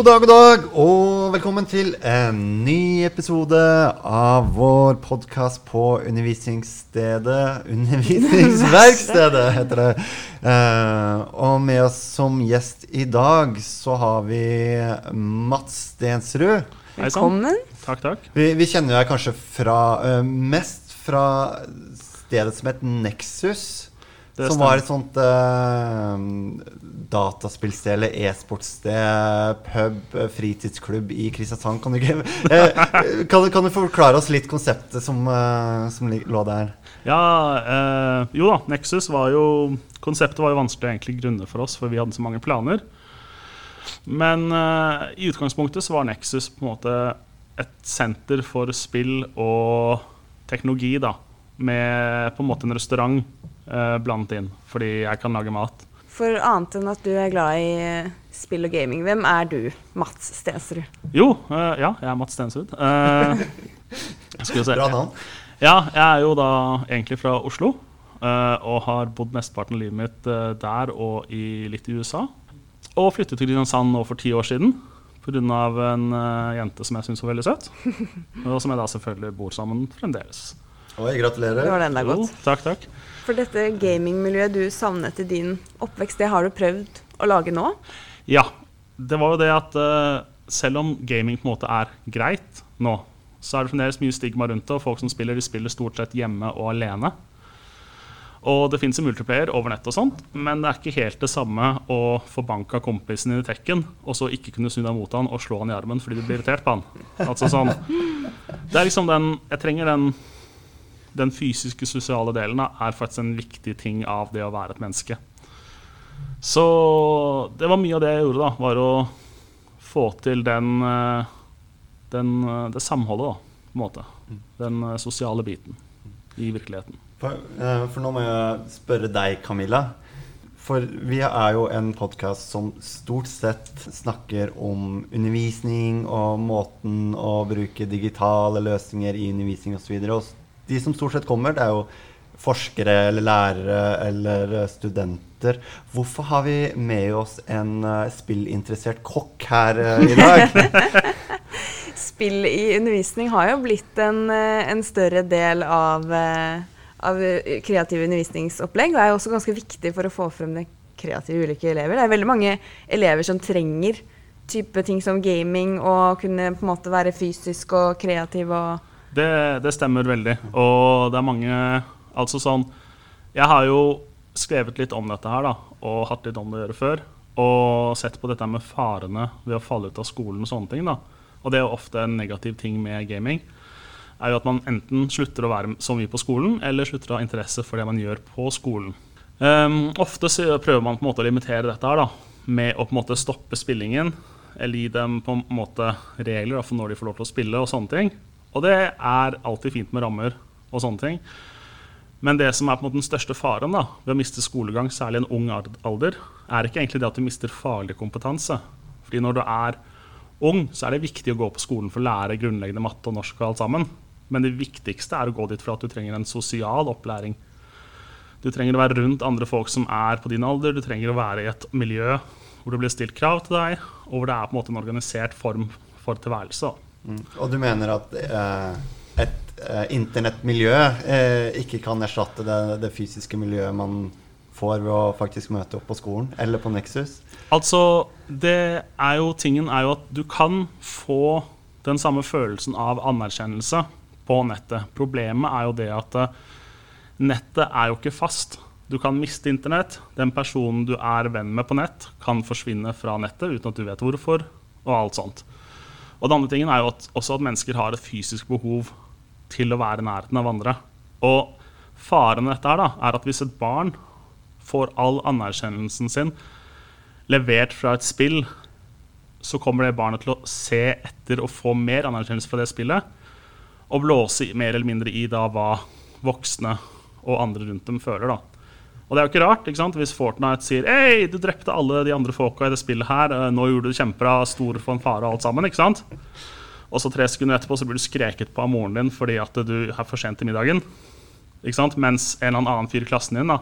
God dag, god dag, og velkommen til en ny episode av vår podkast på undervisningsstedet Undervisningsverkstedet, heter det. Uh, og med oss som gjest i dag så har vi Mats Stensrud. Velkommen. Takk, takk. Vi, vi kjenner deg kanskje fra uh, mest fra stedet som het Nexus. Det som stemmer. var et sånt uh, dataspillsted eller e-sportsted, pub, fritidsklubb i Kristiansand. Kan du, eh, kan, kan du forklare oss litt konseptet som, uh, som lå der? Ja, uh, jo da, Nexus var jo Konseptet var jo vanskelig egentlig grunne for oss, for vi hadde så mange planer. Men uh, i utgangspunktet så var Nexus på en måte et senter for spill og teknologi, da. Med på en måte en restaurant blandet inn, fordi jeg kan lage mat. For annet enn at du er glad i eh, spill og gaming, hvem er du, Mats Stensrud? Jo, eh, ja, jeg er Mats Stensrud. Eh, skal vi se. Bra navn. Ja, jeg er jo da egentlig fra Oslo. eh, og har bodd mesteparten av livet mitt eh, der og i, litt i USA. Og flyttet til Kristiansand nå for ti år siden pga. en eh, jente som jeg syns var veldig søt. Og som jeg da selvfølgelig bor sammen fremdeles. Oi, Det gratulerer. var enda godt. Jo, godt. takk, takk. For dette gamingmiljøet du savnet i din oppvekst, det har du prøvd å lage nå? Ja. Det var jo det at uh, selv om gaming på en måte er greit nå, så er det fremdeles mye stigma rundt det, og folk som spiller, de spiller stort sett hjemme og alene. Og det fins en multiplayer over nett og sånt, men det er ikke helt det samme å få bank av kompisen din i tekken, og så ikke kunne snu deg mot han og slå han i armen fordi du blir irritert på han. Altså sånn Det er liksom den Jeg trenger den den fysiske, sosiale delen er faktisk en viktig ting av det å være et menneske. Så det var mye av det jeg gjorde, da. Var å få til den, eh, den eh, det samholdet, da, på en måte. Den eh, sosiale biten i virkeligheten. For, for nå må jeg spørre deg, Camilla. For vi er jo en podkast som stort sett snakker om undervisning og måten å bruke digitale løsninger i undervisning osv. Og s- de som stort sett kommer, det er jo forskere eller lærere eller eh, studenter. Hvorfor har vi med oss en eh, spillinteressert kokk her eh, i dag? Spill i undervisning har jo blitt en, en større del av, av kreative undervisningsopplegg, og er jo også ganske viktig for å få frem det kreative ulike elever. Det er veldig mange elever som trenger type ting som gaming og kunne på en måte være fysisk og kreativ og Det, det stemmer veldig. Og det er mange Altså sånn Jeg har jo skrevet litt om dette her, da, og hatt litt om det å gjøre før. Og sett på dette med farene ved å falle ut av skolen og sånne ting. da. Og det er jo ofte en negativ ting med gaming. er jo at man enten slutter å være så mye på skolen, eller slutter å ha interesse for det man gjør på skolen. Um, ofte så prøver man på en måte å limitere dette her da, med å på en måte stoppe spillingen, eller gi dem på en måte regler da, for når de får lov til å spille og sånne ting. Og det er alltid fint med rammer og sånne ting. Men det som er på en måte den største faren da, ved å miste skolegang, særlig i en ung alder, er ikke egentlig det at du mister faglig kompetanse. Fordi når du er ung, så er det viktig å gå på skolen for å lære grunnleggende matte og norsk og alt sammen. Men det viktigste er å gå dit for at du trenger en sosial opplæring. Du trenger å være rundt andre folk som er på din alder. Du trenger å være i et miljø hvor det blir stilt krav til deg, og hvor det er på en måte en organisert form for tilværelse. da. Mm. Og du mener at eh, et eh, internettmiljø eh, ikke kan erstatte det, det fysiske miljøet man får ved å faktisk møte opp på skolen eller på Nexus? Altså, det er jo tingen er jo at du kan få den samme følelsen av anerkjennelse på nettet. Problemet er jo det at eh, nettet er jo ikke fast. Du kan miste internett. Den personen du er venn med på nett, kan forsvinne fra nettet uten at du vet hvorfor, og alt sånt. Og den andre tingen er jo at, også at mennesker har et fysisk behov til å være i nærheten av andre. Og faren med dette her da, er at hvis et barn får all anerkjennelsen sin levert fra et spill, så kommer det barnet til å se etter og få mer anerkjennelse fra det spillet, og blåse mer eller mindre i da hva voksne og andre rundt dem føler. da. Og det er jo ikke rart ikke sant? hvis Fortnite sier Hei, du drepte alle de andre folka i det spillet her. eh, Nå gjorde du kjempebra, stor fanfare og alt sammen. ikke sant? Og så tre sekunder etterpå så blir du skreket på av moren din fordi at du er for sent til middagen. Ikke sant? Mens en eller annen fyr i klassen din da,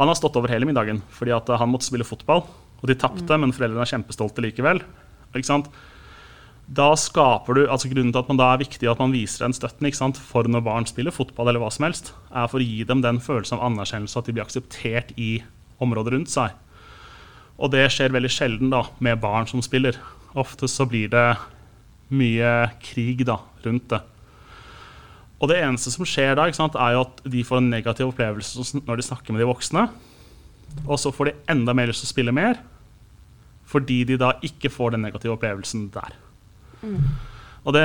han har stått over hele middagen fordi at han måtte spille fotball. Og de tapte, men foreldrene er kjempestolte likevel. Ikke sant? Da skaper du, altså Grunnen til at man da er viktig at man viser den støtten ikke sant? for når barn spiller fotball, eller hva som helst, er for å gi dem den følelsen av anerkjennelse, at de blir akseptert i området rundt seg. Og det skjer veldig sjelden da, med barn som spiller. Ofte så blir det mye krig da, rundt det. Og det eneste som skjer da, sant, er jo at de får en negativ opplevelse når de snakker med de voksne. Og så får de enda mer lyst til å spille mer, fordi de da ikke får den negative opplevelsen der. Og det,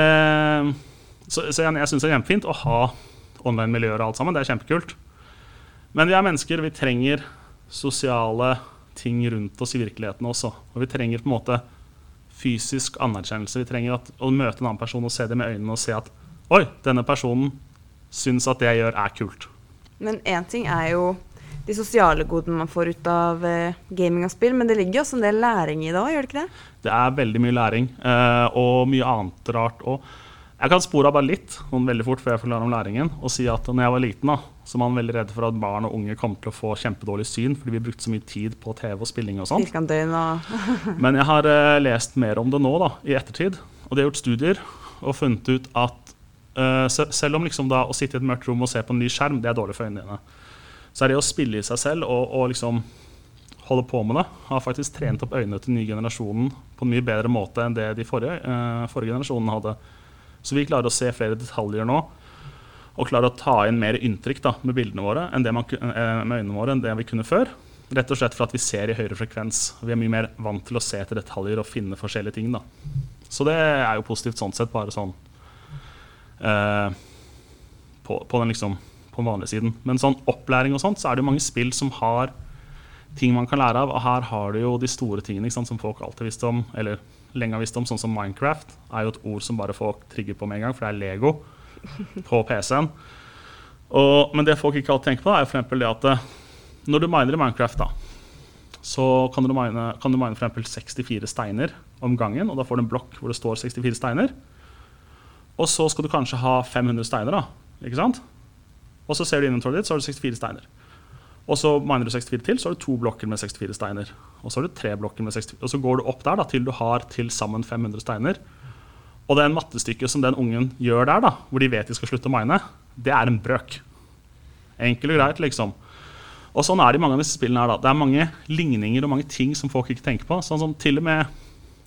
så, så jeg, jeg syns det er kjempefint å ha online-miljøer og alt sammen. Det er kjempekult. Men vi er mennesker. Vi trenger sosiale ting rundt oss i virkeligheten også. Og vi trenger på en måte fysisk anerkjennelse. Vi trenger at, å møte en annen person og se det med øynene og se at Oi, denne personen syns at det jeg gjør, er kult. Men én ting er jo de sosiale godene man får ut av eh, gaming og spill, men det ligger jo også en del læring i det òg, gjør det ikke det? Det er veldig mye læring eh, og mye annet rart. òg. jeg kan spore av bare litt noen veldig fort før jeg forklarer om læringen, og si at når jeg var liten, da, så var man veldig redd for at barn og unge kom til å få kjempedårlig syn fordi vi brukte så mye tid på TV og spilling og sånn. Men jeg har uh, lest mer om det nå, da, i ettertid. Og de har gjort studier og funnet ut at uh, selv om liksom da å sitte i et mørkt rom og se på en ny skjerm, det er dårlig for øynene dine, så er det å spille i seg selv og, og liksom holde på med det, har faktisk trent opp øynene til den generasjonen på en mye bedre måte enn det de forrige, eh, forrige generasjonen hadde. Så vi klarer å se flere detaljer nå, og klarer å ta inn mer inntrykk da, med bildene våre enn det man, eh, med øynene våre enn det vi kunne før. Rett og slett for at vi ser i høyere frekvens. Vi er mye mer vant til å se etter detaljer og finne forskjellige ting. Da. Så det er jo positivt sånn sett, bare sånn eh, på, på den liksom på den vanlige siden. Men sånn opplæring og sånt, så er det jo mange spill som har ting man kan lære av. Og her har du jo de store tingene sant, som folk alltid visste om, eller lenge har visst om, sånn som Minecraft. er jo et ord som bare folk trigger på med en gang, for det er Lego på PC-en. Men det folk ikke alltid tenker på, er eksempel det at eh, når du miner i Minecraft, da, så kan du mine, kan du mine for eksempel 64 steiner om gangen, og da får du en blokk hvor det står 64 steiner. Og så skal du kanskje ha 500 steiner, da. Ikke sant? Og så ser du inventoryet ditt, så har du 64 steiner. Og så miner du 64 til, så har du to blokker med 64 steiner. Og så har du tre blokker med 64, og så går du opp der da, til du har til sammen 500 steiner. Og det er en mattestykke som den ungen gjør der, da, hvor de vet de skal slutte å mine, det er en brøk. Enkelt og greit, liksom. Og sånn er det i mange av disse spillene her. da. Det er mange ligninger og mange ting som folk ikke tenker på. Sånn som til og med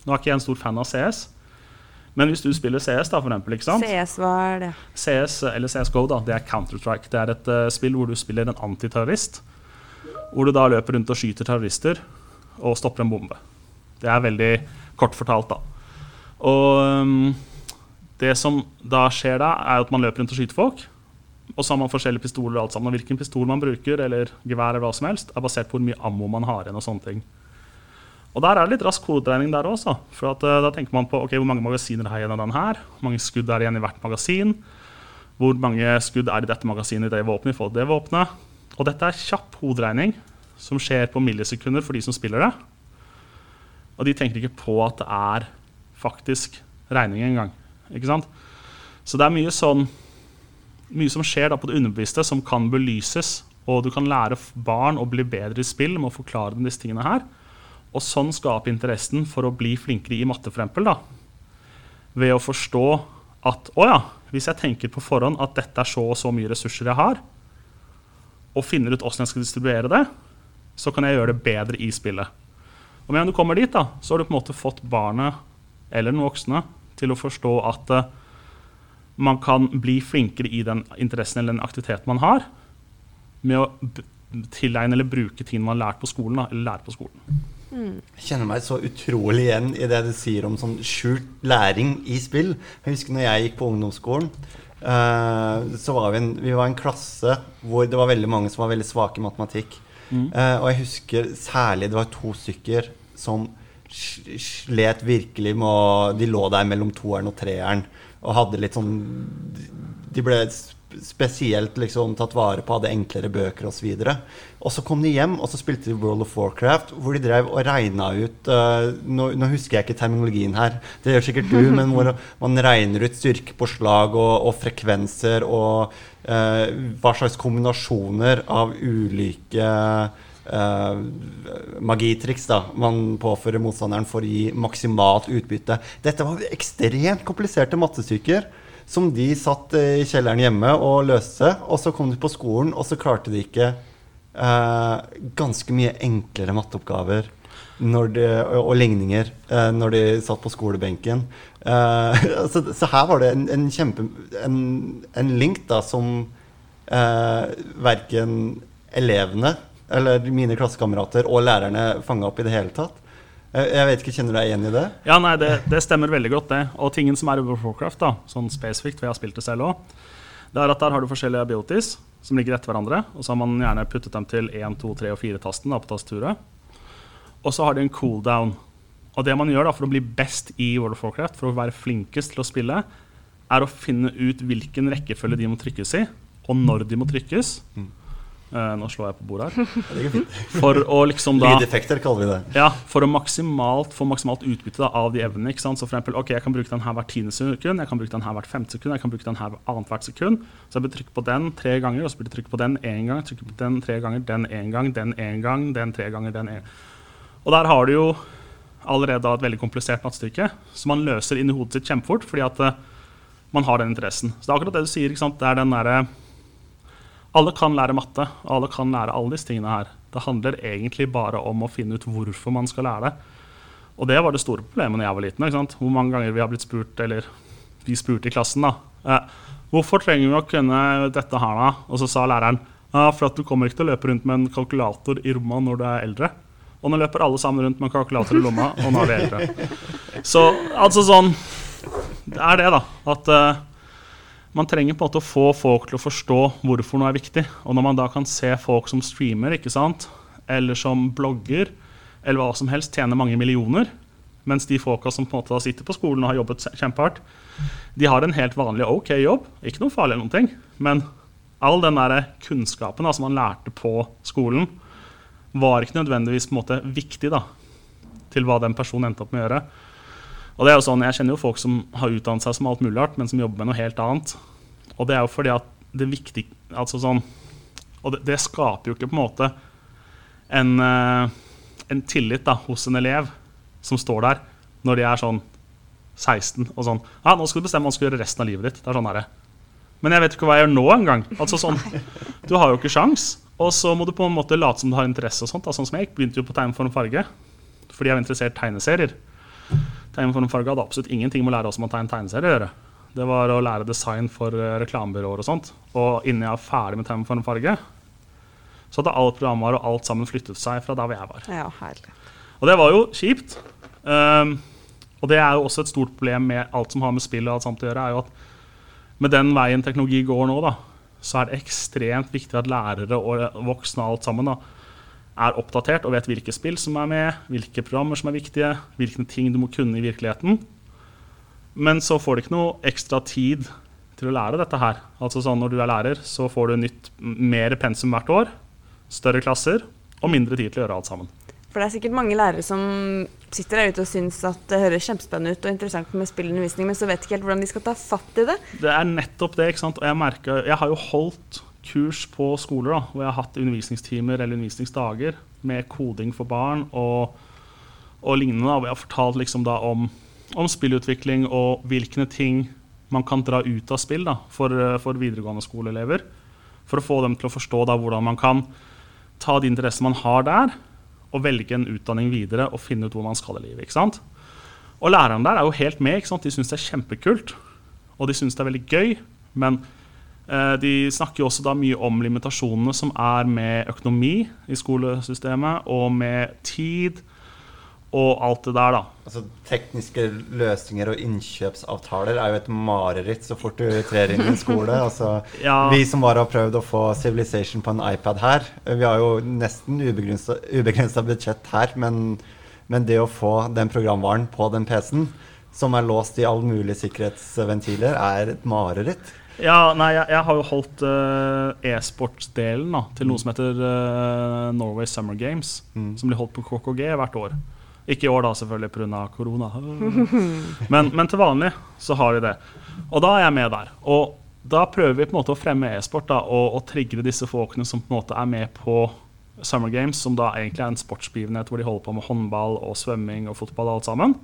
Nå er ikke jeg en stor fan av CS, men hvis du spiller CS, da, for eksempel, ikke sant? CS, hva er det? CS, eller CSGO, da, det er Counter-Strike. Det er et uh, spill hvor du spiller en antiterrorist. Hvor du da løper rundt og skyter terrorister og stopper en bombe. Det er veldig kort fortalt, da. Og um, det som da skjer da, er at man løper rundt og skyter folk. Og så har man forskjellige pistoler og alt sammen. Og hvilken pistol man bruker, eller gevær eller hva som helst, er basert på hvor mye ammo man har igjen og sånne ting. Og der er det litt rask hoderegning der også. For at, eh, da tenker man på okay, hvor mange magasiner har jeg igjen av den her? Hvor mange skudd er igjen i hvert magasin? Hvor mange skudd er i dette magasinet i det våpenet? i forhold til det våpenet? Og dette er kjapp hoderegning som skjer på millisekunder for de som spiller det. Og de tenker ikke på at det er faktisk regning engang. Ikke sant? Så det er mye sånn mye som skjer da på det underbevisste, som kan belyses. Og du kan lære barn å bli bedre i spill med å forklare dem disse tingene her. Og sånn skape interessen for å bli flinkere i matte, for eksempel, da. Ved å forstå at å ja, hvis jeg tenker på forhånd at dette er så og så mye ressurser jeg har, og finner ut åssen jeg skal distribuere det, så kan jeg gjøre det bedre i spillet. Og med en du kommer dit, da, så har du på en måte fått barnet eller den voksne til å forstå at uh, man kan bli flinkere i den interessen eller den aktiviteten man har, med å tilegne eller bruke ting man har lært på skolen. Da, eller lære på skolen. Jeg kjenner meg så utrolig igjen i det du sier om sånn skjult læring i spill. Jeg husker når jeg gikk på ungdomsskolen. Uh, så var vi, en, vi var en klasse hvor det var veldig mange som var veldig svake i matematikk. Eh, og jeg husker særlig det var to stykker som slet virkelig med å De lå der mellom toeren og treeren og hadde litt sånn De ble spesielt liksom tatt vare på, hadde enklere bøker osv. Og så kom de hjem og så spilte de World of Warcraft, hvor de drev og regna ut uh, nå, nå husker jeg ikke terminologien her, det gjør sikkert du, men hvor man regner ut styrke på slag og, og frekvenser og uh, hva slags kombinasjoner av ulike Uh, magitriks da, man påfører motstanderen for å gi maksimalt utbytte. Dette var ekstremt kompliserte mattestykker som de satt eh, i kjelleren hjemme og løste. Og så kom de på skolen, og så klarte de ikke eh, ganske mye enklere matteoppgaver de, og, og ligninger eh, når de satt på skolebenken. Eh, så, så, her var det en, en kjempe en, en, link da som eh, verken elevene eller mine klassekamerater og lærerne fanga opp i det hele tatt. Jeg vet ikke, Kjenner du deg igjen i det? Ja, nei, det, det, stemmer veldig godt, det. Og tingen som er over Warcraft, da, sånn spesifikt, for jeg har spilt det selv òg, det er at der har du forskjellige abilities som ligger etter hverandre. Og så har man gjerne puttet dem til 1, 2, 3 og 4-tasten på tastaturet. Og så har de en cooldown. Og det man gjør da for å bli best i World of Warcraft, for å være flinkest til å spille, er å finne ut hvilken rekkefølge de må trykkes i, og når de må trykkes. Mm. Uh, nå slår jeg på bordet her. For å liksom da Lydeffekter kaller vi det. Ja, For å maksimalt, få maksimalt utbytte da, av de evnene. ikke sant? Så for eksempel, ok, Jeg kan bruke den her hvert tiende sekund, jeg kan bruke den her hvert femte sekund, jeg kan bruke den her annethvert sekund. Så jeg blir trykke på den tre ganger, og så blir det trykk på den én gang, trykke på den tre ganger, den én gang, den én gang, den tre ganger, den én Og der har du jo allerede et veldig komplisert mattestykke som man løser inn i hodet sitt kjempefort fordi at uh, man har den interessen. Så det er akkurat det du sier. ikke sant? Det er den derre alle kan lære matte, og alle kan lære alle disse tingene her. Det handler egentlig bare om å finne ut hvorfor man skal lære det. Og det var det store problemet da jeg var liten. ikke sant? Hvor mange ganger vi har blitt spurt, eller vi spurte i klassen, da. Eh, hvorfor trenger vi å kunne dette her, da? Og så sa læreren ja, for at du kommer ikke til å løpe rundt med en kalkulator i romma når du er eldre. Og nå løper alle sammen rundt med en kalkulator i lomma, og nå er vi eldre. Så altså sånn Det er det, da. At uh, man trenger på en måte å få folk til å forstå hvorfor noe er viktig. Og når man da kan se folk som streamer, ikke sant? eller som blogger, eller hva som helst, tjener mange millioner, mens de folka som på en måte sitter på skolen og har jobbet kjempehardt, de har en helt vanlig OK jobb. Ikke noe farlig, eller noen ting, men all den der kunnskapen da, som man lærte på skolen, var ikke nødvendigvis på en måte viktig da, til hva den personen endte opp med å gjøre. Og det er jo sånn, Jeg kjenner jo folk som har utdannet seg som alt mulig rart, men som jobber med noe helt annet. Og det er jo fordi at det viktige altså sånn, Og det, det, skaper jo ikke på en måte en, uh, en tillit da, hos en elev som står der når de er sånn 16 og sånn ja, 'Nå skal du bestemme hva du skal gjøre resten av livet ditt.' Det er sånn her, Men jeg vet ikke hva jeg gjør nå engang. Altså sånn, du har jo ikke sjans. Og så må du på en måte late som du har interesse. og sånt. Da, sånn som jeg begynte jo på tegneform farge fordi jeg var interessert i tegneserier. Tegnformfarge hadde absolutt ingenting med å lære oss om å tegne tegneserier å gjøre. Det var å lære design for uh, reklamebyråer og sånt. Og innen jeg var ferdig med tegneformfarge, så hadde alt programvare og alt sammen flyttet seg fra der hvor jeg var. Ja, herlig. Og det var jo kjipt. Um, og det er jo også et stort problem med alt som har med spill og alt samt å gjøre, er jo at med den veien teknologi går nå, da, så er det ekstremt viktig at lærere og voksne og alt sammen da, er oppdatert og vet hvilke spill som er med, hvilke programmer som er viktige, hvilke ting du må kunne i virkeligheten. Men så får du ikke noe ekstra tid til å lære dette her. Altså sånn Når du er lærer, så får du nytt, mer pensum hvert år, større klasser og mindre tid til å gjøre alt sammen. For det er sikkert mange lærere som sitter der ute og syns at det høres kjempespennende ut og interessant med spillundervisning, men så vet ikke helt hvordan de skal ta fatt i det. Det er nettopp det. ikke sant? Og jeg, merker, jeg har jo holdt kurs på skoler da, hvor jeg har hatt undervisningstimer eller undervisningsdager med koding for barn og, og lignende. Da, hvor jeg har fortalt liksom da om, om, spillutvikling og hvilke ting man kan dra ut av spill for, for, videregående skoleelever. For å få dem til å forstå da, hvordan man kan ta de interessene man har der, og velge en utdanning videre og finne ut hvor man skal i livet. ikke sant? Og lærerne der er jo helt med. ikke sant? De syns det er kjempekult, og de syns det er veldig gøy. Men de snakker jo også da mye om limitasjonene som er med økonomi i skolesystemet, og med tid og alt det der, da. Altså Tekniske løsninger og innkjøpsavtaler er jo et mareritt så fort du trer inn i en skole. Altså, ja. Vi som bare har prøvd å få Civilization på en iPad her, vi har jo nesten ubegrensa budsjett her, men, men det å få den programvaren på den PC-en, som er låst i alle mulige sikkerhetsventiler, er et mareritt. Ja, nei, jeg, jeg, har jo holdt uh, e-sportsdelen til noe mm. som heter uh, Norway Summer Games. Mm. Som blir holdt på KKG hvert år. Ikke i år, da, selvfølgelig, pga. korona. Men, men, til vanlig så har vi det. Og da er jeg med der. Og da prøver vi på en måte å fremme e-sport og, og trigge disse folkene som på en måte er med på Summer Games, som da egentlig er en sportsbegivenhet hvor de holder på med håndball og svømming og fotball og alt sammen.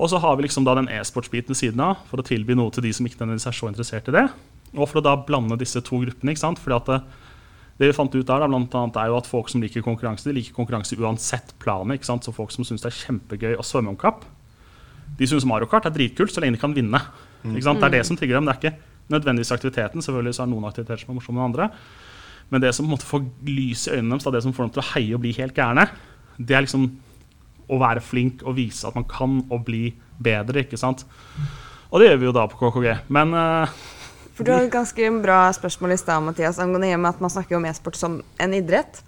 Og så har vi liksom da den e-sportsbiten ved siden av for å tilby noe til de som ikke nødvendigvis er så interessert i det. Og for å da blande disse to gruppene. ikke sant? Fordi at det, det vi fant ut der, da, blant annet, er jo at folk som liker konkurranse, de liker konkurranse uansett planet. ikke sant? Så folk som syns det er kjempegøy å svømme om kapp, de syns Mario Kart er dritkult så lenge de kan vinne. ikke sant? Det er det som trigger dem. Det er ikke nødvendigvis aktiviteten. Selvfølgelig så er det noen aktiviteter som er morsomme enn andre. Men det som på en måte får lys i øynene deres, det som får dem til å heie og bli helt gærne, det er liksom å være flink og vise at man kan og bli bedre. ikke sant? Og det gjør vi jo da på KKG. Men uh, For du har et ganske bra spørsmål i stad, Mathias, angående hjemme at man snakker om e-sport som en idrett.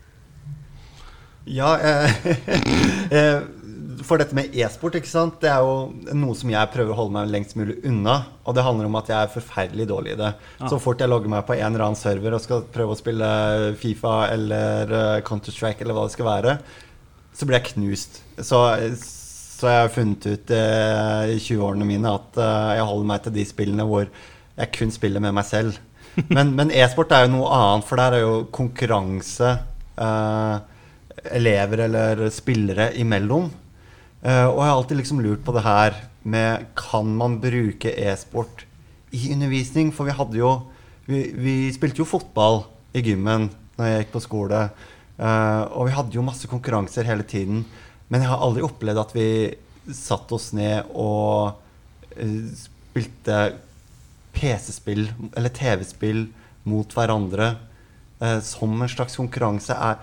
Ja, eh, eh, for dette med e-sport, ikke sant? det er jo noe som jeg prøver å holde meg lengst mulig unna. Og det handler om at jeg er forferdelig dårlig i det. Ja. Så fort jeg logger meg på en eller annen server og skal prøve å spille Fifa eller eh, Counter-Strike eller hva det skal være, så ble jeg knust. Så, så jeg har funnet ut eh, i 20-årene mine at eh, jeg holder meg til de spillene hvor jeg kun spiller med meg selv. Men, men e-sport er jo noe annet, for der er jo konkurranse eh, elever eller spillere imellom. Eh, og jeg har alltid liksom lurt på det her med Kan man bruke e-sport i undervisning? For vi hadde jo Vi, vi spilte jo fotball i gymmen når jeg gikk på skole. Eh, og vi hadde jo masse konkurranser hele tiden. Men jeg har aldri opplevd at vi satte oss ned og uh, spilte PC-spill eller TV-spill mot hverandre uh, som en slags konkurranse. Er,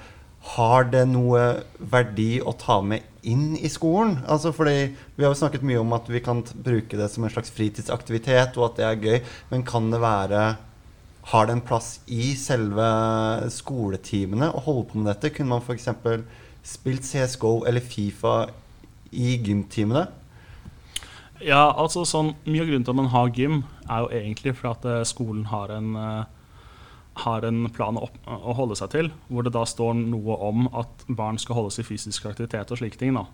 har det noe verdi å ta med inn i skolen? Altså fordi Vi har jo snakket mye om at vi kan bruke det som en slags fritidsaktivitet, og at det er gøy. Men kan det være Har det en plass i selve skoletimene å holde på med dette? Kunne man f.eks. spilt CSGO eller Fifa i gymtimene? Ja, altså sånn, Mye av grunnen til at man har gym, er jo egentlig for at eh, skolen har en, eh, har en plan å, opp, å holde seg til, hvor det da står noe om at barn skal holdes i fysisk aktivitet og slike ting. da.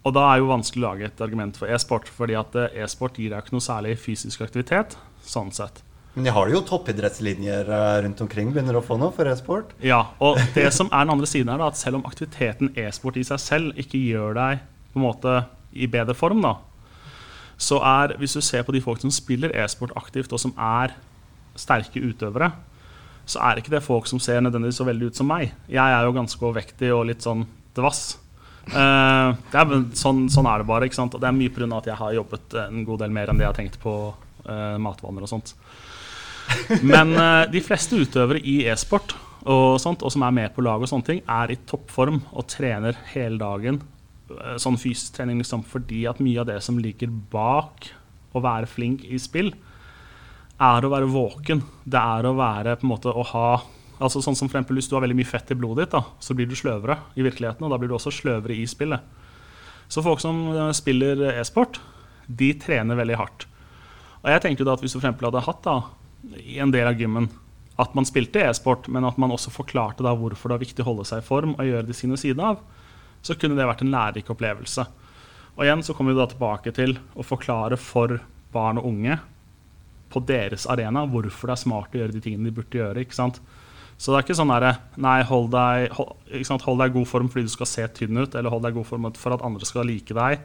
Og da er jo vanskelig å lage et argument for e-sport, fordi at eh, e-sport gir deg ikke noe særlig fysisk aktivitet. sånn sett. Men de har jo toppidrettslinjer eh, rundt omkring. Begynner å få noe for e-sport. Ja, og det som er den andre siden her, da, at selv om aktiviteten e-sport i seg selv ikke gjør deg på en måte i bedre form, da, så er, hvis du ser på de folk som spiller e-sport aktivt, og som er sterke utøvere, så er ikke det folk som ser nødvendigvis så veldig ut som meg. Jeg er jo ganske overvektig og litt sånn dvass. Uh, er, sånn, sånn er det bare. ikke sant? Og det er mye pga. at jeg har jobbet en god del mer enn det jeg har tenkt på uh, matvaner og sånt. Men eh, de fleste utøvere i e-sport og, sånt, og som er med på lag, og sånne ting, er i toppform og trener hele dagen. eh, Sånn fysisk trening liksom, fordi at mye av det som ligger bak å være flink i spill, er å være våken. Det er å være på en måte å ha altså sånn som for eksempel Hvis du har veldig mye fett i blodet ditt, da, så blir du sløvere i virkeligheten. Og da blir du også sløvere i spillet. Så folk som eh, spiller e-sport, de trener veldig hardt. Og jeg tenkte da at Hvis du for hadde hatt da, i en del av gymmen at man spilte e-sport, men at man også forklarte da hvorfor det er viktig å holde seg i form og gjøre det sine side av, så kunne det vært en lærerik opplevelse. Og igjen så kommer vi da tilbake til å forklare for barn og unge på deres arena hvorfor det er smart å gjøre de tingene de burde gjøre. ikke sant? Så det er ikke sånn derre Nei, hold deg, hold, sant? hold deg i god form fordi du skal se tynn ut, eller hold deg i god form for at andre skal like deg.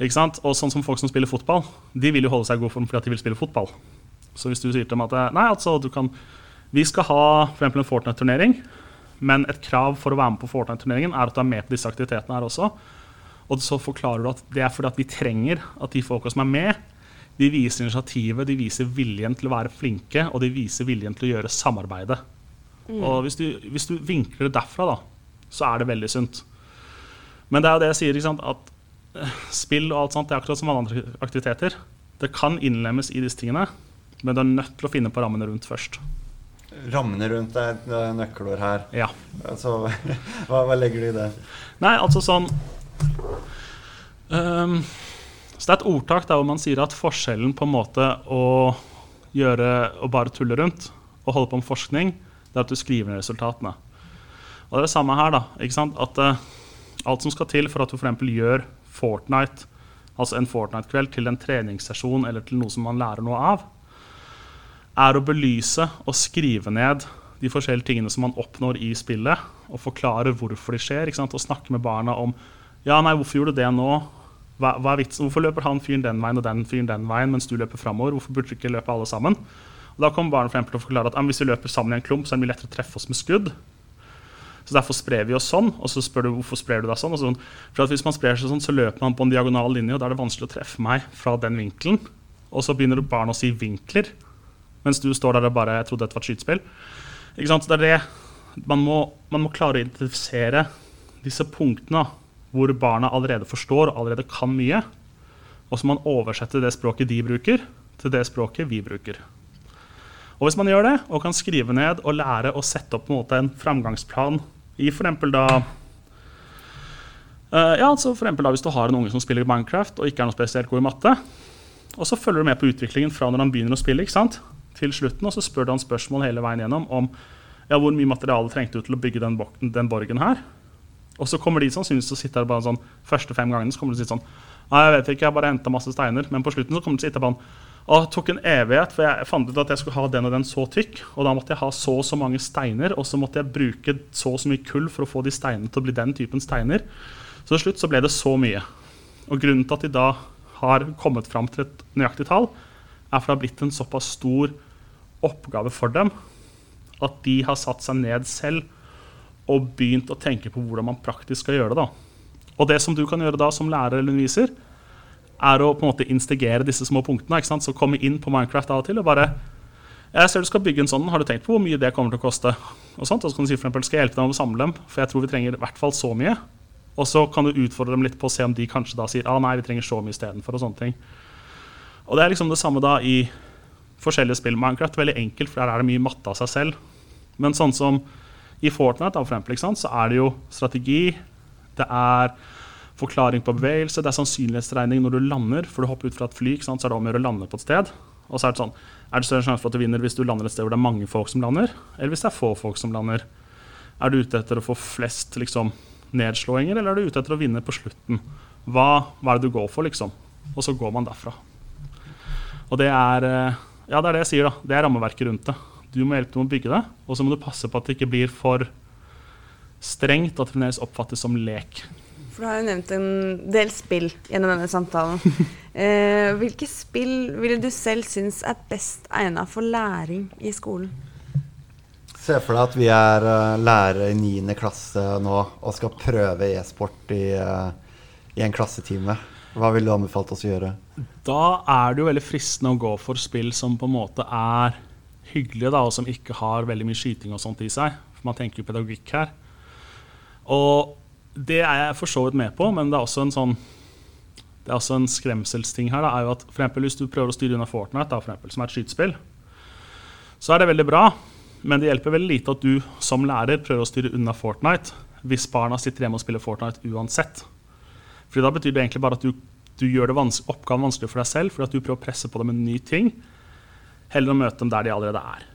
Ikke sant? Og sånn som folk som spiller fotball, de vil jo holde seg i god form fordi at de vil spille fotball. Så hvis du sier til dem at nei, altså, du kan, vi skal ha for en Fortnite-turnering, men et krav for å være med på Fortnite-turneringen er at du er med på disse aktivitetene her også. Og så forklarer du at det er fordi at vi trenger at de folka som er med, de viser initiativet, de viser viljen til å være flinke, og de viser viljen til å gjøre samarbeidet. Og hvis du, hvis du vinkler det derfra, da, så er det veldig sunt. Men det er jo det jeg sier, sant, at eh, spill og alt sånt det er akkurat som alle andre aktiviteter. Det kan innlemmes i disse tingene, men du er nødt til å finne på rammene rundt først. Rammene rundt er et eh, nøkkelord her. Ja. Altså, hva, hva legger du i det? Nei, altså sånn um, Så det er et ordtak der hvor man sier at forskjellen på en måte å gjøre å bare tulle rundt og holde på med forskning, det er at du skriver ned resultatene. Og det er det samme her. da, ikke sant? At uh, Alt som skal til for at du f.eks. gjør Fortnite, altså en Fortnite-kveld, til en treningssesjon eller til noe som man lærer noe av, er å belyse og skrive ned de forskjellige tingene som man oppnår i spillet, og forklare hvorfor de skjer. Og snakke med barna om ja, nei, hvorfor gjorde du det nå? Hva, hva? Hvorfor løper han fyren den veien og den fyren den veien mens du løper framover? Hvorfor burde du ikke løpe alle sammen? Og da kommer barna for til å forklare at ja, hvis vi løper sammen i en klump, så er det mye lettere å treffe oss med skudd. Så Derfor sprer vi oss sånn. Og så spør du hvorfor sprer du deg sånn. Sånn. For Hvis man sprer seg sånn, så løper man på en diagonal linje, og da er det vanskelig å treffe meg fra den vinkelen. Og så begynner barna å si vinkler, mens du står der og bare Jeg trodde dette var et skytespill. Ikke sant? Så det er det. Man må, man må klare å identifisere disse punktene hvor barna allerede forstår og allerede kan mye. Og så må man oversette det språket de bruker, til det språket vi bruker. Og Hvis man gjør det, og kan skrive ned og lære å sette opp en, en framgangsplan i f.eks. da uh, ja, altså for da Hvis du har en unge som spiller Minecraft og ikke er noe spesielt god i matte, og så følger du med på utviklingen fra når han begynner å spille, ikke sant? Til slutten, og så spør han spørsmål hele veien gjennom om ja, hvor mye materiale trengte du til å bygge den, den borgen her. Og så kommer de sannsynligvis til å sitte her bare sånn første fem gangene så kommer de til å si sånn Nei, jeg vet ikke, jeg bare henta masse steiner. Men på slutten så kommer de til å sitte på han. og det tok en evighet, for jeg fant ut at jeg skulle ha den og den så tykk. Og da måtte jeg ha så og så mange steiner, og så måtte jeg bruke så og så mye kull for å få de steinene til å bli den typen steiner. Så til slutt så ble det så mye. Og grunnen til at de da har kommet fram til et nøyaktig tall, er for det har blitt en såpass stor oppgave for dem at de har satt seg ned selv og begynt å tenke på hvordan man praktisk skal gjøre det. da. Og det som du kan gjøre da som lærer eller underviser, er å på en måte instigere disse små punktene. ikke sant? Så komme inn på Minecraft av og til og bare jeg ser du skal bygge en sånn, Har du tenkt på hvor mye det kommer til å koste? Og, sånt, og så kan du si for eksempel, skal jeg hjelpe dem med å samle dem, for jeg tror vi trenger i hvert fall så mye. Og så kan du utfordre dem litt på å se om de kanskje da sier ah, nei, vi trenger så mye istedenfor. Og sånne ting. Og det er liksom det samme da i forskjellige spill. Minecraft veldig enkelt, for der er det mye matte av seg selv. Men sånn som i Fortnite da, for eksempel, så er det jo strategi. Det er forklaring på bevegelse, det er sannsynlighetsregning når du lander. For du hopper ut fra et fly, så er det om å gjøre å lande på et sted. Og så er det sånn Er det større sjanse for at du vinner hvis du lander et sted hvor det er mange folk som lander, eller hvis det er få folk som lander? Er du ute etter å få flest liksom, nedslåinger, eller er du ute etter å vinne på slutten? Hva, hva er det du går for, liksom? Og så går man derfra. Og det er eh, ja, det er det jeg sier. da. Det er rammeverket rundt det. Du må hjelpe til med å bygge det, og så må du passe på at det ikke blir for strengt, at det fremdeles oppfattes som lek. For du har jo nevnt en del spill gjennom denne samtalen. Eh, hvilke spill ville du selv synes er best egnet for læring i skolen? Se for deg at vi er uh, lærere i 9. klasse nå og skal prøve e-sport i, uh, i, en klassetime. Hva ville du anbefalt oss å gjøre? Da er det jo veldig fristende å gå for spill som på en måte er hyggelige, da, og som ikke har veldig mye skyting og sånt i seg. For man tenker jo pedagogikk her. Og det er jeg for så vidt med på, men det er også en sånn det er også en skremselsting her. Da, er jo at for eksempel, Hvis du prøver å styre unna Fortnite, da, for eksempel, som er et skytespill, så er det veldig bra. Men det hjelper veldig lite at du som lærer prøver å styre unna Fortnite hvis barna sitter hjemme og spiller Fortnite uansett. Fordi Da betyr det egentlig bare at du, du gjør vans oppgaven vanskelig for deg selv fordi at du prøver å presse på dem en ny ting, heller å møte dem der de allerede er.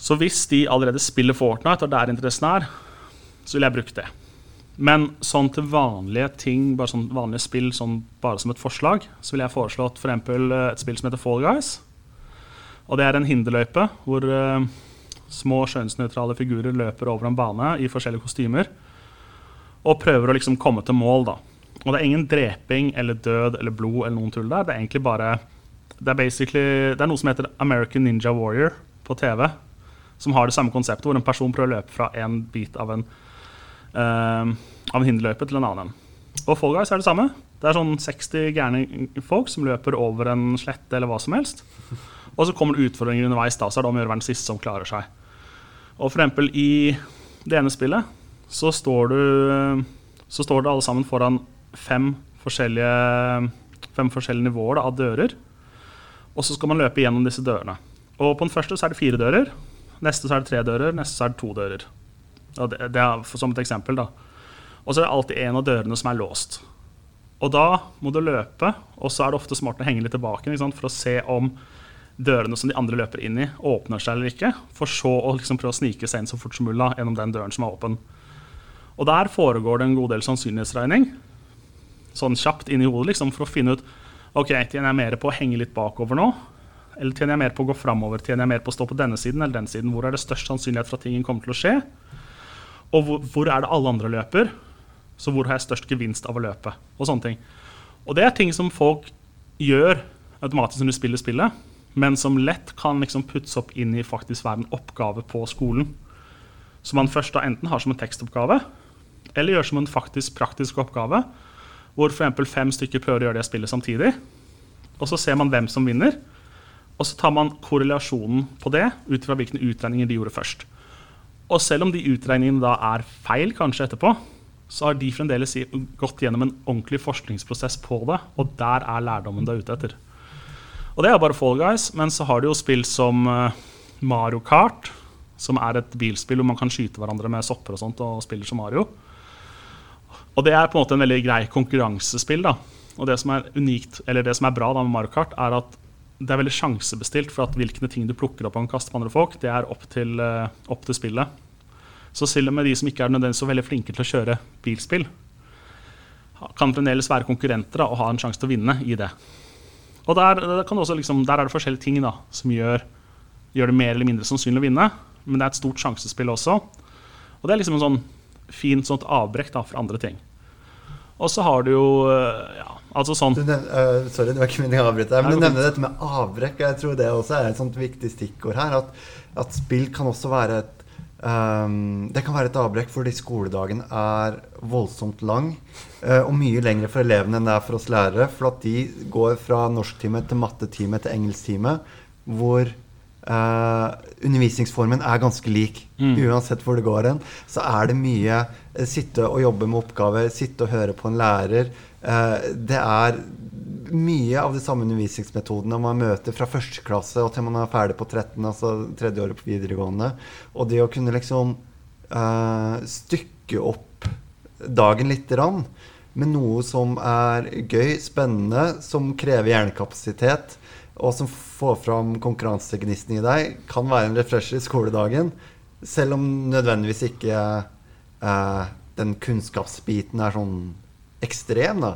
Så hvis de allerede spiller Fortnite, og der interessen er, så vil jeg bruke det. Men sånn til vanlige ting, bare sånn vanlige spill sånn bare som et forslag, så vil jeg foreslå for eksempel eh, et spill som heter Fall Guys. Og det er en hinderløype hvor uh, små skjønnsnøytrale figurer løper over en bane i forskjellige kostymer og prøver å liksom komme til mål. da. Og det er ingen dreping eller død eller blod eller noen tull der. Det er egentlig bare det er, det er noe som heter American Ninja Warrior på TV. Som har det samme konseptet, hvor en person prøver å løpe fra en bit av en uh, av en hinderløype til en annen. Og Fall Guys er det samme. Det er sånn 60 gærne folk som løper over en slette eller hva som helst. Og så kommer det utfordringer underveis, da, så er det om å gjøre å den siste som klarer seg. Og for eksempel i det ene spillet så står, du, så står det alle sammen foran fem forskjellige, fem forskjellige nivåer da, av dører. Og så skal man løpe gjennom disse dørene. Og på den første så er det fire dører. Neste så er det tre dører, neste så er det to dører. Og det, det er som et eksempel, da. Og så er det alltid en av dørene som er låst. Og da må du løpe, og så er det ofte smart å henge litt tilbake for å se om dørene som de andre løper inn i, åpner seg eller ikke. For så å liksom prøve å snike seg inn så fort som mulig gjennom den døren som er åpen. Og der foregår det en god del sannsynlighetsregning. Sånn kjapt inn i hodet liksom, for å finne ut ok, tjener jeg mer på å henge litt bakover nå, Eller tjener jeg mer på å gå framover? Tjener jeg mer på å stå på denne siden eller den siden? Hvor er det størst sannsynlighet for at tingen kommer til å skje? Og hvor, hvor er det alle andre løper? Så hvor har jeg størst gevinst av å løpe? Og sånne ting. Og det er ting som folk gjør automatisk når de spiller spillet, men som lett kan liksom puttes opp inn i faktisk være en oppgave på skolen. Som man først da enten har som en tekstoppgave, eller gjør som en faktisk praktisk oppgave. Hvor f.eks. fem stykker prøver å gjøre det spillet samtidig. Og så ser man hvem som vinner. Og så tar man korrelasjonen på det ut fra hvilke utregninger de gjorde først. Og selv om de utregningene da er feil kanskje etterpå, så har de fremdeles gått gjennom en ordentlig forskningsprosess på det, og der er lærdommen du er ute etter. Og det er bare Fall Guys, men så har du jo spill som eh, Mario Kart, som er et bilspill hvor man kan skyte hverandre med sopper og sånt og spiller som Mario. Og det er på en måte en veldig grei konkurransespill. da. Og det som er unikt, eller det som er bra da med Mario Kart, er at det er veldig sjansebestilt for at hvilke ting du plukker opp og kan kaste på andre folk, det er opp til, uh, opp til spillet. Så selv med de som ikke er nødvendigvis så veldig flinke til å kjøre bilspill, kan fremdeles være konkurrenter da, og ha en sjanse til å vinne i det. Og der, liksom, der er det forskjellige ting da, som gjør, gjør, det mer eller mindre sannsynlig å vinne. Men det er et stort sjansespill også. Og det er liksom en sånn fint sånt avbrekk da, for andre ting. Og så har du jo eh, ja, altså sånn nevner, uh, Sorry, det var ikke meningen å avbryte deg. Men du nevner dette med avbrekk. Jeg tror det også er et sånt viktig stikkord her. At, at spill kan også være et um, Det kan være et avbrekk fordi skoledagen er voldsomt lang. Uh, og mye lengre for elevene enn det er for oss lærere. For at de går fra norsktime til mattetime til engelsktime. Hvor Uh, undervisningsformen er ganske lik. Mm. Uansett hvor det går hen, så er det mye uh, sitte og jobbe med oppgaver, sitte og høre på en lærer. Uh, det er mye av de samme undervisningsmetodene man møter fra første klasse og til man er ferdig på 13, altså tredje året på videregående. Og det å kunne liksom stykke opp dagen lite grann med noe som er gøy, spennende, som krever hjernekapasitet og som får fram konkurransegnisten i deg, kan være en refresher i skoledagen. Selv om nødvendigvis ikke eh, den kunnskapsbiten er sånn ekstrem, da.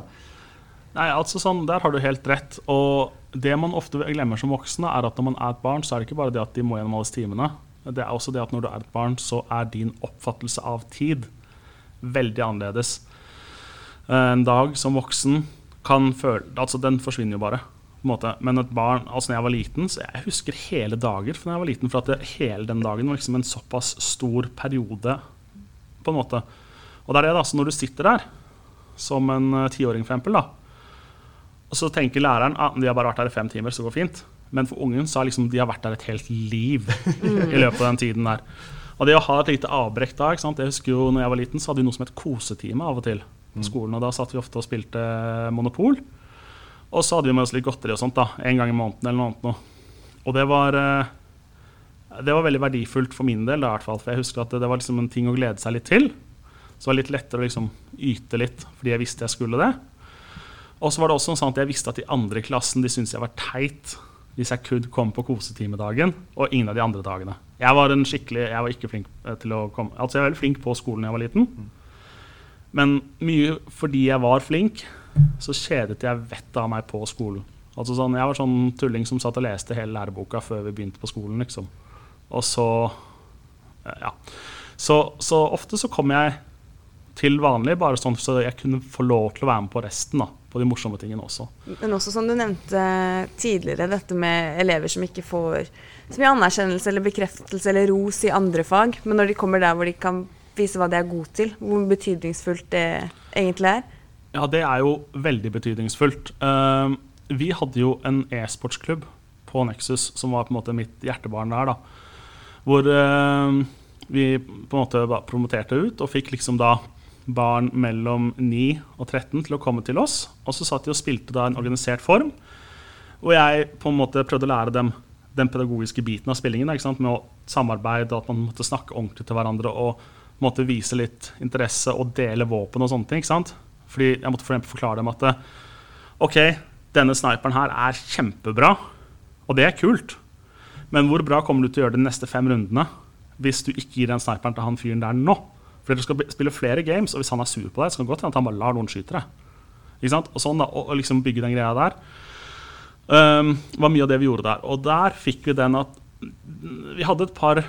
Nei, altså sånn, Der har du helt rett. Og det man ofte glemmer som voksne, er at når man er et barn, så er det ikke bare det at de må gjennom alle timene. Det er også det at når du er et barn, så er din oppfattelse av tid veldig annerledes. En dag som voksen kan føle Altså, den forsvinner jo bare. Men et barn altså når jeg var liten, så jeg husker hele dager fra jeg var liten. For at det, hele den dagen var liksom en såpass stor periode, på en måte. Og det er det, da. Så når du sitter der som en uh, tiåring, for eksempel, da, og så tenker læreren at ah, de har bare vært der i fem timer, så det går fint. Men for ungen så har liksom, de har vært der et helt liv i løpet av den tiden der. Og det å ha et lite avbrekk da ikke sant? Jeg husker jo når jeg var liten, så hadde vi noe som het kosetime av og til på mm. skolen. Og da satt vi ofte og spilte Monopol. Og så hadde vi med oss litt godteri og sånt da, en gang i måneden eller noe annet. Og det var, eh, det var veldig verdifullt for min del, da, i hvert fall, for jeg husker at det, var liksom en ting å glede seg litt til. Så det var litt lettere å liksom yte litt fordi jeg visste jeg skulle det. Og så var det også sånn at jeg visste at de andre i klassen de syntes jeg var teit hvis jeg kunne komme på kosetimedagen, og ingen av de andre dagene. Jeg var, en skikkelig, jeg var ikke flink eh, til å komme Altså jeg var veldig flink på skolen da jeg var liten. Men mye fordi jeg var flink, så kjedet jeg vettet av meg på skolen. Altså sånn, jeg var sånn tulling som satt og leste hele læreboka før vi begynte på skolen. liksom. Og så Ja. Så, så ofte så kom jeg til vanlig, bare sånn så jeg kunne få lov til å være med på resten. da, På de morsomme tingene også. Men også som du nevnte tidligere, dette med elever som ikke får så mye anerkjennelse eller bekreftelse eller ros i andre fag, men når de kommer der hvor de kan vise hva de er gode til, hvor betydningsfullt det egentlig er. Ja, det er jo veldig betydningsfullt. Uh, vi hadde jo en e-sportsklubb på Nexus som var på en måte mitt hjertebarn der. da. Hvor uh, vi på en måte promoterte ut og fikk liksom da barn mellom 9 og 13 til å komme til oss. Og så satt de og spilte da en organisert form. Og jeg på en måte prøvde å lære dem den pedagogiske biten av spillingen. Med å samarbeide, at man måtte snakke ordentlig til hverandre og måtte vise litt interesse og dele våpen og sånne ting. ikke sant? Fordi jeg måtte for forklare dem at OK, denne sniperen her er kjempebra, og det er kult. Men hvor bra kommer du til å gjøre det de neste fem rundene hvis du ikke gir den sniperen til han fyren der nå? Fordi du skal spille flere games, og hvis han er sur på deg, så kan det godt hende at han bare lar noen skyte deg. Ikke sant? Og sånn da, og liksom bygge den greia der. Um, var mye av det vi gjorde der. Og der fikk vi den at Vi hadde et par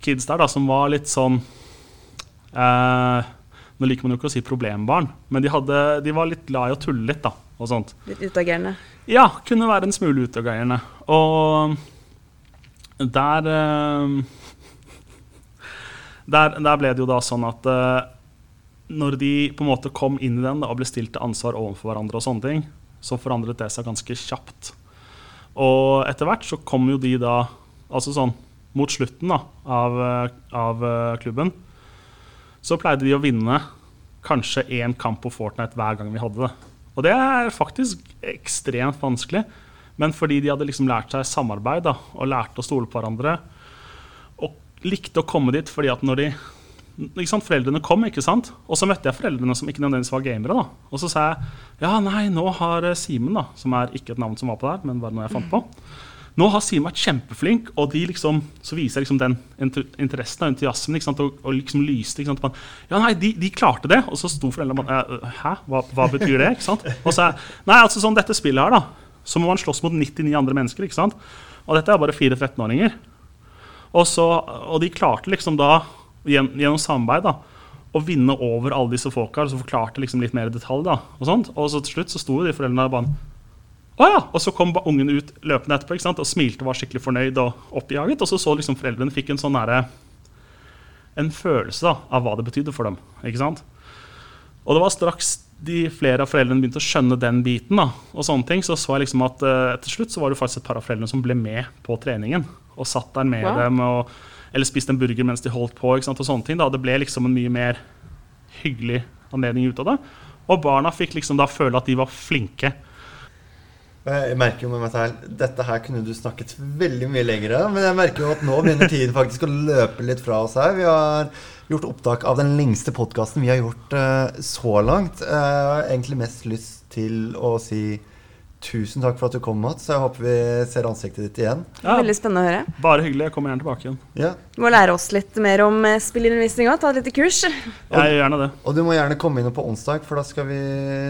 kids der da som var litt sånn eh, Nå liker man jo ikke å si problembarn, men de, hadde, de var litt glad i å tulle litt. da, og sånt. Litt utagerende. Ja, kunne være en smule utagerende. Og der, eh, der Der ble det jo da sånn at eh, når de på en måte kom inn i den da, og ble stilt til ansvar overfor hverandre, og sånne ting, så forandret det seg ganske kjapt. Og etter hvert så kom jo de da Altså sånn mot slutten da, av, av eh, klubben så pleide de å vinne kanskje én kamp på Fortnite hver gang vi hadde det. Og det er faktisk ekstremt vanskelig. Men fordi de hadde liksom lært seg samarbeid da, og lærte å stole på hverandre, og likte å komme dit fordi at når de ikke sant, Foreldrene kom, ikke sant? og så møtte jeg foreldrene som ikke nødvendigvis var gamere. da. Og så sa jeg ja, nei, nå har Simen, da, som er ikke et navn som var på der, men bare noe jeg fant på Nå har Simen vært kjempeflink, og liksom, så viser jeg liksom den interessen og entusiasmen og, og liksom lyste. sant, Ja, nei, de, de, klarte det. Og så sto foreldrene og Hæ, hva, hva, betyr det? ikke sant? Og så Nei, altså sånn dette spillet her, da, så må man slåss mot 99 andre mennesker. ikke sant? Og dette er bare fire 13-åringer. Og, og de klarte liksom da gjennom samarbeid da, å vinne over alle disse folka. Og så forklarte liksom litt mer i detalj. da, Og sånt, og så til slutt så sto de foreldrene der bare å ja! Og så kom ungen ut løpende etterpå ikke sant? og smilte og var skikkelig fornøyd og oppjaget. Og så så liksom foreldrene fikk en sånn nære, en følelse da, av hva det betydde for dem. ikke sant? Og det var straks de flere av foreldrene begynte å skjønne den biten, da, og sånne ting, så så jeg liksom at uh, til slutt så var det faktisk et par av foreldrene som ble med på treningen. Og satt der med wow. dem. og eller spiste en burger mens de holdt på. og sånne ting. Da. Det ble liksom en mye mer hyggelig anledning ut av det. Og barna fikk liksom da føle at de var flinke. Jeg merker jo med meg selv Dette her kunne du snakket veldig mye lenger om. Men jeg merker jo at nå begynner tiden faktisk å løpe litt fra oss her. Vi har gjort opptak av den lengste podkasten vi har gjort uh, så langt. Uh, egentlig mest lyst til å si Tusen takk for at du kom, Mats. Jeg håper vi ser ansiktet ditt igjen. Ja, Veldig spennende å høre. Bare hyggelig. Jeg kommer gjerne tilbake igjen. Ja. Du må lære oss litt mer om eh, spillundervisning òg. Ta et lite kurs. Jeg gjør gjerne det. Og du må gjerne komme inn på onsdag, for da skal vi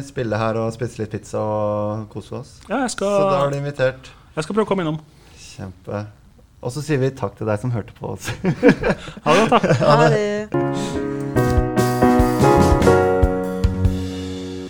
spille her og spise litt pizza og kose oss. Ja, jeg skal... Så da er du invitert. Jeg skal prøve å komme innom. Kjempe. Og så sier vi takk til deg som hørte på oss. ha det. Takk. Ha det.